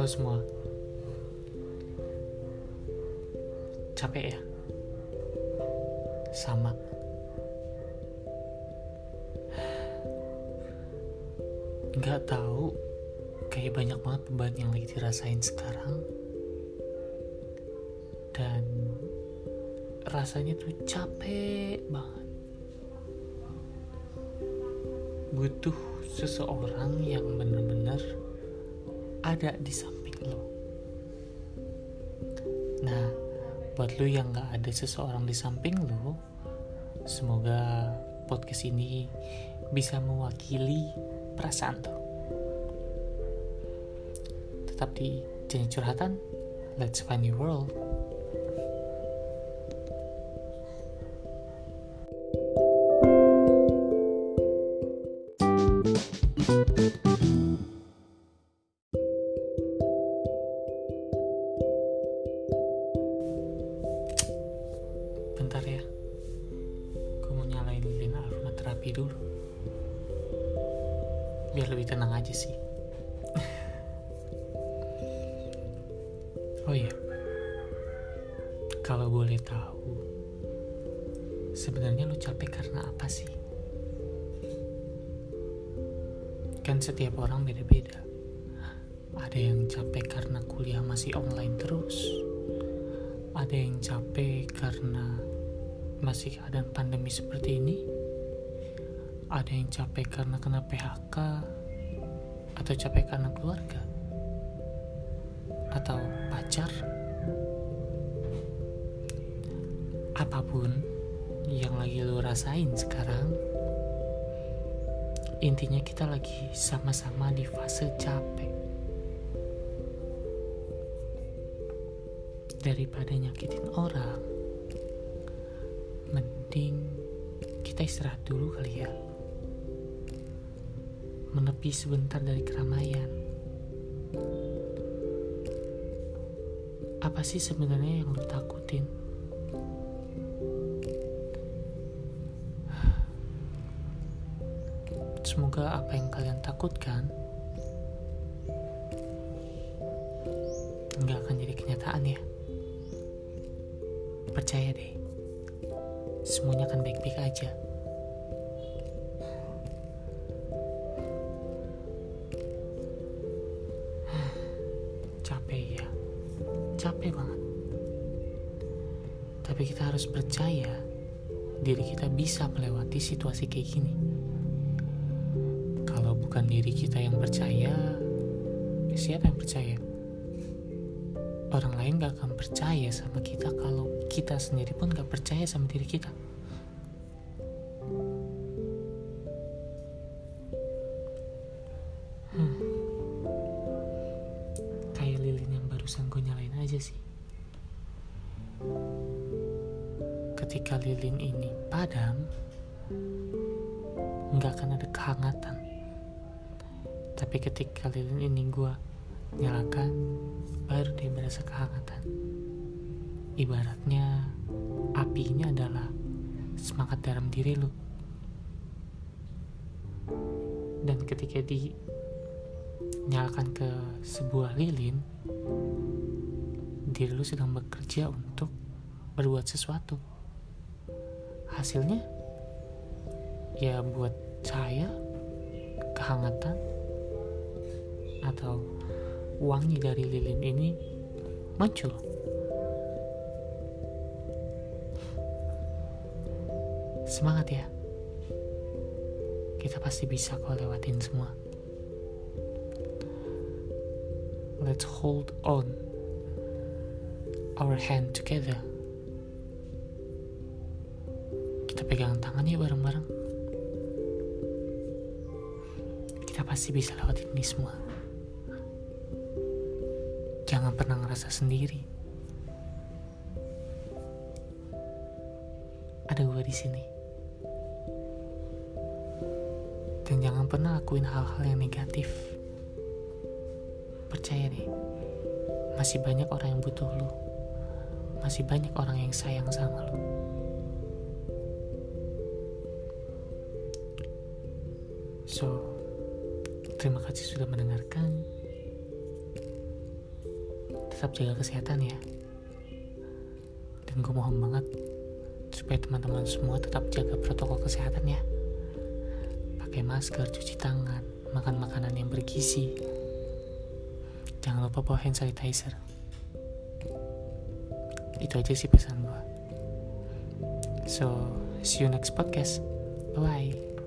Halo semua. Capek ya? Sama. Nggak tahu, kayak banyak banget beban yang lagi dirasain sekarang. Dan rasanya tuh capek banget. Butuh seseorang yang bener-bener ada di samping lo. Nah, buat lo yang gak ada seseorang di samping lo, semoga podcast ini bisa mewakili perasaan lo. Tetap di Janji Curhatan, Let's Find Your World. Aromaterapi dulu. Biar lebih tenang aja sih. oh iya, kalau boleh tahu, sebenarnya lu capek karena apa sih? Kan setiap orang beda-beda. Ada yang capek karena kuliah masih online terus. Ada yang capek karena masih keadaan pandemi seperti ini. Ada yang capek karena kena PHK atau capek karena keluarga atau pacar. Apa pun yang lagi lu rasain sekarang, intinya kita lagi sama-sama di fase capek. Daripada nyakitin orang, mending kita istirahat dulu kali ya. Menepi sebentar dari keramaian. Apa sih sebenarnya yang lu takutin? Semoga apa yang kalian takutkan nggak akan jadi kenyataan ya. Percaya deh, semuanya akan baik-baik aja. Capek ya, capek banget. Tapi kita harus percaya diri kita bisa melewati situasi kayak gini. Kalau bukan diri kita yang percaya, siapa yang percaya? Orang lain gak akan percaya sama kita kalau kita sendiri pun gak percaya sama diri kita. Barusan gue nyalain aja sih. Ketika lilin ini padam, nggak akan ada kehangatan. Tapi ketika lilin ini gue nyalakan, baru dia berasa kehangatan. Ibaratnya api ini adalah semangat dalam diri lu. Dan ketika dinyalakan ke sebuah lilin, diri lu sedang bekerja untuk berbuat sesuatu. Hasilnya ya buat cahaya, kehangatan, atau wangi dari lilin ini muncul. Semangat ya. Kita pasti bisa kok lewatin semua. Let's hold on our hand together. Kita pegang tangan ya bareng-bareng. Kita pasti bisa lewatin ini semua. Jangan pernah ngerasa sendiri. Ada gue di sini. Dan jangan pernah lakuin hal-hal yang negatif. Percaya deh, masih banyak orang yang butuh lu. Masih banyak orang yang sayang sama lu. So, terima kasih sudah mendengarkan. tetap jaga kesehatan ya dan gue mohon banget supaya teman-teman semua tetap jaga protokol kesehatan ya pakai masker cuci tangan makan makanan yang bergizi jangan lupa bawa hand sanitizer itu aja sih pesan gue so see you next podcast. Bye bye